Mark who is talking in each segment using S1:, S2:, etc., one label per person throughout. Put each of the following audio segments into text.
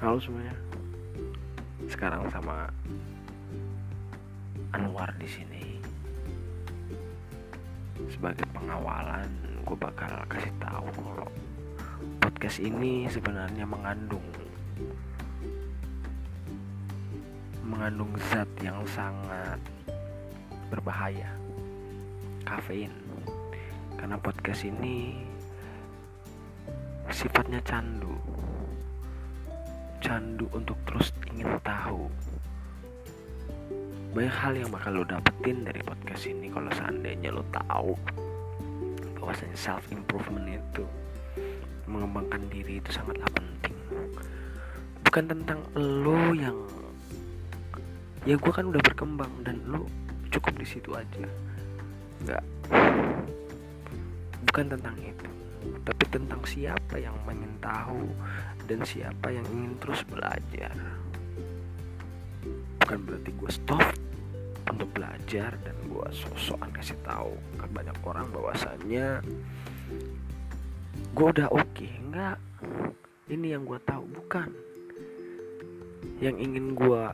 S1: Halo semuanya. Sekarang sama Anwar di sini. Sebagai pengawalan, gue bakal kasih tahu kalau podcast ini sebenarnya mengandung mengandung zat yang sangat berbahaya, kafein. Karena podcast ini sifatnya candu candu untuk terus ingin tahu. Banyak hal yang bakal lo dapetin dari podcast ini kalau seandainya lo tahu bahwasanya self improvement itu mengembangkan diri itu sangatlah penting. Bukan tentang lo yang ya gue kan udah berkembang dan lo cukup di situ aja. Nggak. Bukan tentang itu tapi tentang siapa yang ingin tahu dan siapa yang ingin terus belajar. Bukan berarti gue stop untuk belajar dan gue sosokan kasih tahu ke banyak orang bahwasannya gue udah oke, okay. enggak. Ini yang gue tahu bukan. Yang ingin gue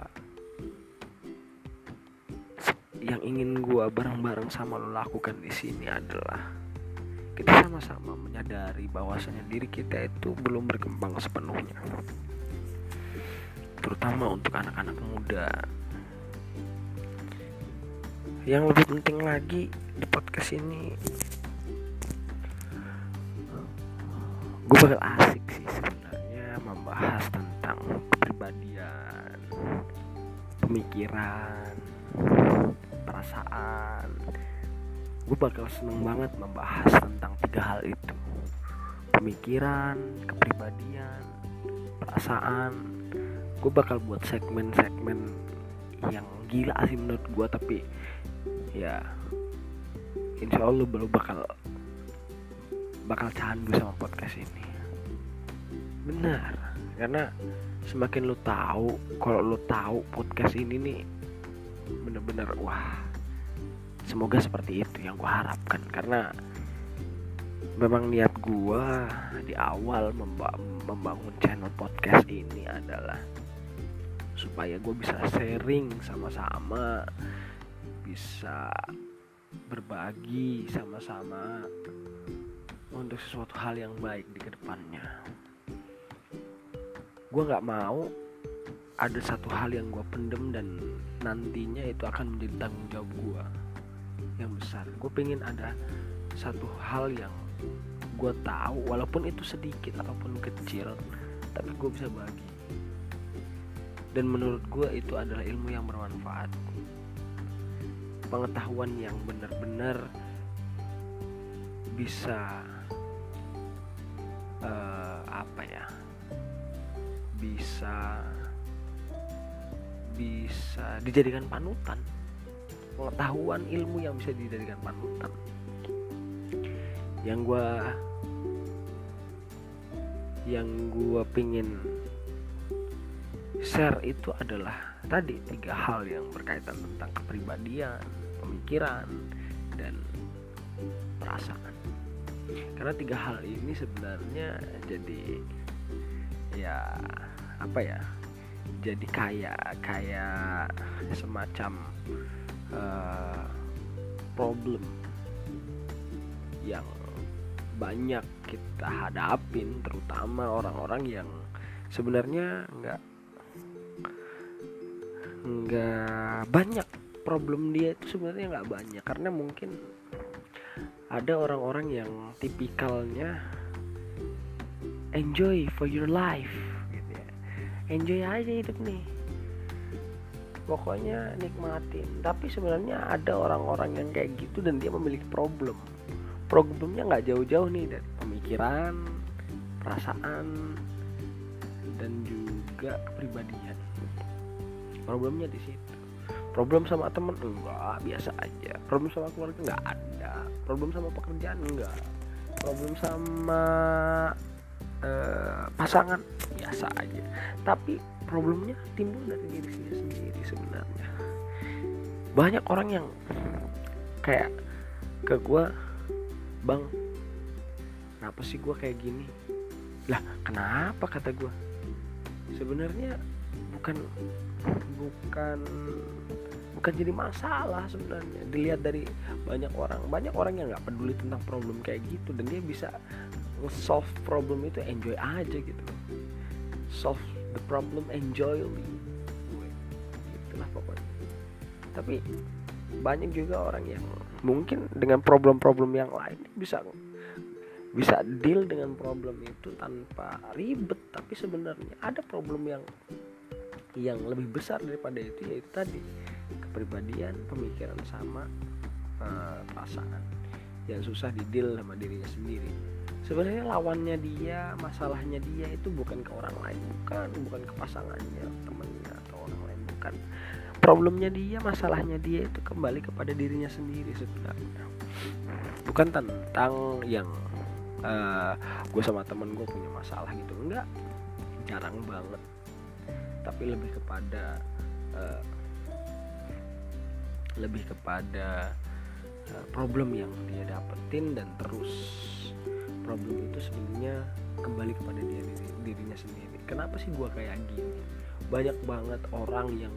S1: yang ingin gue bareng-bareng sama lo lakukan di sini adalah kita sama-sama menyadari bahwasanya diri kita itu belum berkembang sepenuhnya. Terutama untuk anak-anak muda. Yang lebih penting lagi di podcast ini gue bakal asik sih sebenarnya membahas tentang kepribadian pemikiran perasaan gue bakal seneng banget membahas tentang tiga hal itu. Pemikiran kepribadian perasaan. Gue bakal buat segmen-segmen yang gila sih menurut gue tapi ya insya Allah belum bakal bakal candu sama podcast ini. Benar karena semakin lo tahu kalau lo tahu podcast ini nih bener-bener wah semoga seperti itu yang gue harapkan karena memang niat gue di awal membangun channel podcast ini adalah supaya gue bisa sharing sama-sama bisa berbagi sama-sama untuk sesuatu hal yang baik di ke depannya. Gue nggak mau ada satu hal yang gue pendem dan nantinya itu akan menjadi tanggung jawab gue besar gue pengen ada satu hal yang gue tahu walaupun itu sedikit ataupun kecil tapi gue bisa bagi. Dan menurut gue itu adalah ilmu yang bermanfaat. Pengetahuan yang benar-benar bisa uh, apa ya bisa bisa dijadikan panutan pengetahuan ilmu yang bisa dijadikan panutan. Yang gue yang gue pingin share itu adalah tadi tiga hal yang berkaitan tentang kepribadian pemikiran dan perasaan. Karena tiga hal ini sebenarnya jadi ya apa ya jadi kayak kayak semacam uh, problem yang banyak kita hadapin terutama orang-orang yang sebenarnya nggak nggak banyak problem dia itu sebenarnya nggak banyak. Karena mungkin ada orang-orang yang tipikalnya enjoy for your life gitu ya. Enjoy aja hidup nih pokoknya nikmatin. Tapi sebenarnya ada orang-orang yang kayak gitu dan dia memiliki problem. Problemnya nggak jauh-jauh nih dari pemikiran perasaan dan juga kepribadian. Problemnya di situ. Problem sama temen enggak biasa aja. Problem sama keluarga nggak ada. Problem sama pekerjaan enggak. Problem sama uh, pasangan biasa aja. Tapi problemnya timbul dari diri sendiri sebenarnya. Banyak orang yang kayak ke gue bang kenapa sih gue kayak gini? Lah kenapa? kata gue sebenarnya bukan bukan bukan jadi masalah sebenarnya. Dilihat dari banyak orang banyak orang yang nggak peduli tentang problem kayak gitu dan dia bisa solve problem itu enjoy aja gitu. Solve the problem enjoyly itulah pokoknya. Tapi banyak juga orang yang mungkin dengan problem-problem yang lain bisa bisa deal dengan problem itu tanpa ribet. Tapi sebenarnya ada problem yang yang lebih besar daripada itu yaitu tadi kepribadian pemikiran sama uh, pasangan yang susah didil sama dirinya sendiri sebenarnya lawannya dia masalahnya dia itu bukan ke orang lain bukan bukan ke pasangannya temennya atau orang lain bukan. Problemnya dia masalahnya dia itu kembali kepada dirinya sendiri sebenarnya. Bukan tentang yang uh, gue sama temen gue punya masalah gitu enggak. Jarang banget. Tapi lebih kepada uh, lebih kepada uh, problem yang dia dapetin dan terus problem itu sebenarnya kembali kepada diri, dirinya sendiri. Kenapa sih gue kayak gini? Banyak banget orang yang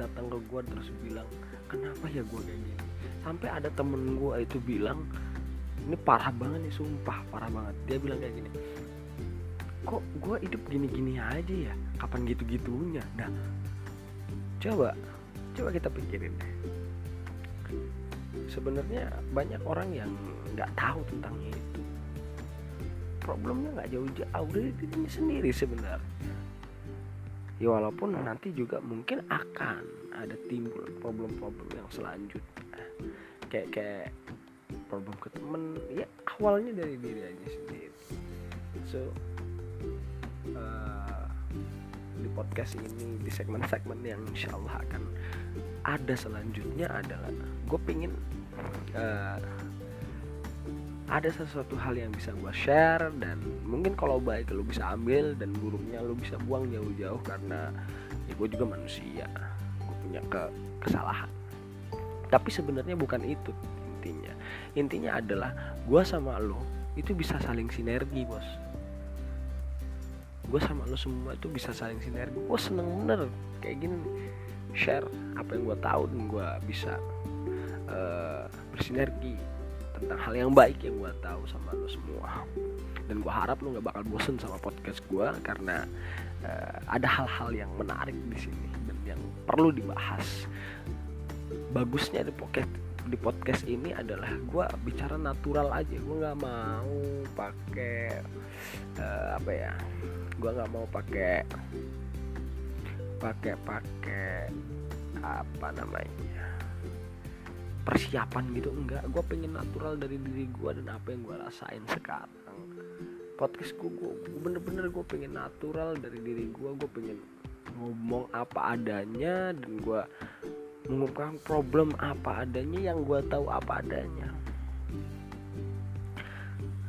S1: datang ke gue terus bilang kenapa ya gue kayak gini? Sampai ada temen gue itu bilang ini parah banget nih sumpah parah banget. Dia bilang kayak gini kok gue hidup gini-gini aja ya? Kapan gitu-gitunya? Nah coba coba kita pikirin deh. Sebenarnya banyak orang yang nggak tahu tentang itu problemnya nggak jauh-jauh dari dirinya sendiri sebenarnya. Ya walaupun nanti juga mungkin akan ada timbul problem-problem yang selanjutnya. Kayak kayak problem ke temen ya awalnya dari diri aja sendiri. So uh, di podcast ini di segmen-segmen yang insya Allah akan ada selanjutnya adalah gue pingin uh, ada sesuatu hal yang bisa gue share dan mungkin kalau baik lo bisa ambil dan buruknya lo bisa buang jauh-jauh karena ya gue juga manusia. Gue punya ke kesalahan. Tapi sebenarnya bukan itu intinya. Intinya adalah gue sama lo itu bisa saling sinergi bos. Gue sama lo semua itu bisa saling sinergi. Gue seneng bener kayak gini. Share apa yang gue tahu dan gue bisa uh, bersinergi tentang hal yang baik yang gue tahu sama lo semua. Dan gue harap lo nggak bakal bosen sama podcast gue karena uh, ada hal-hal yang menarik di sini dan yang perlu dibahas. Bagusnya di podcast di podcast ini adalah gue bicara natural aja. Gue nggak mau pakai uh, apa ya gue nggak mau pakai pakai pakai apa namanya persiapan gitu. Enggak gue pengen natural dari diri gue dan apa yang gue rasain sekarang. Podcast gue bener-bener gue pengen natural dari diri gue gue pengen ngomong apa adanya dan gue mengungkapkan problem apa adanya yang gue tahu apa adanya.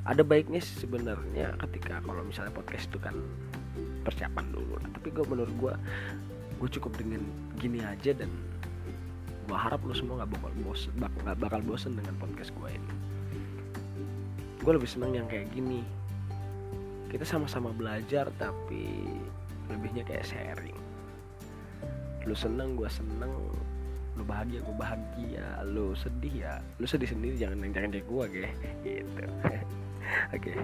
S1: Ada baiknya sebenarnya ketika kalau misalnya podcast itu kan persiapan dulu. Tapi gue menurut gue gue cukup dengan gini aja dan gue harap lo semua nggak bakal bosen nggak bakal bosen dengan podcast gue ini. Gue lebih seneng yang kayak gini. Kita sama-sama belajar tapi lebihnya kayak sharing. Lu seneng gue seneng. Lu bahagia gue bahagia. Lu sedih ya lu sedih sendiri jangan jangan kayak gue gitu. Oke. Okay.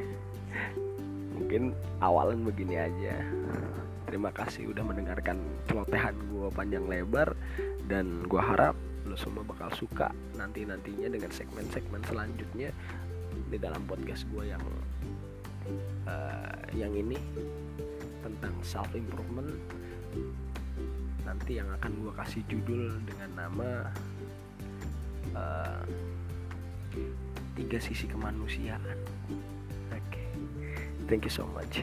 S1: mungkin awalan begini aja. Terima kasih udah mendengarkan celotehan gue panjang lebar dan gue harap lo semua bakal suka nanti nantinya dengan segmen-segmen selanjutnya di dalam podcast gue yang uh, yang ini tentang self improvement nanti yang akan gue kasih judul dengan nama uh, tiga sisi kemanusiaan oke okay. thank you so much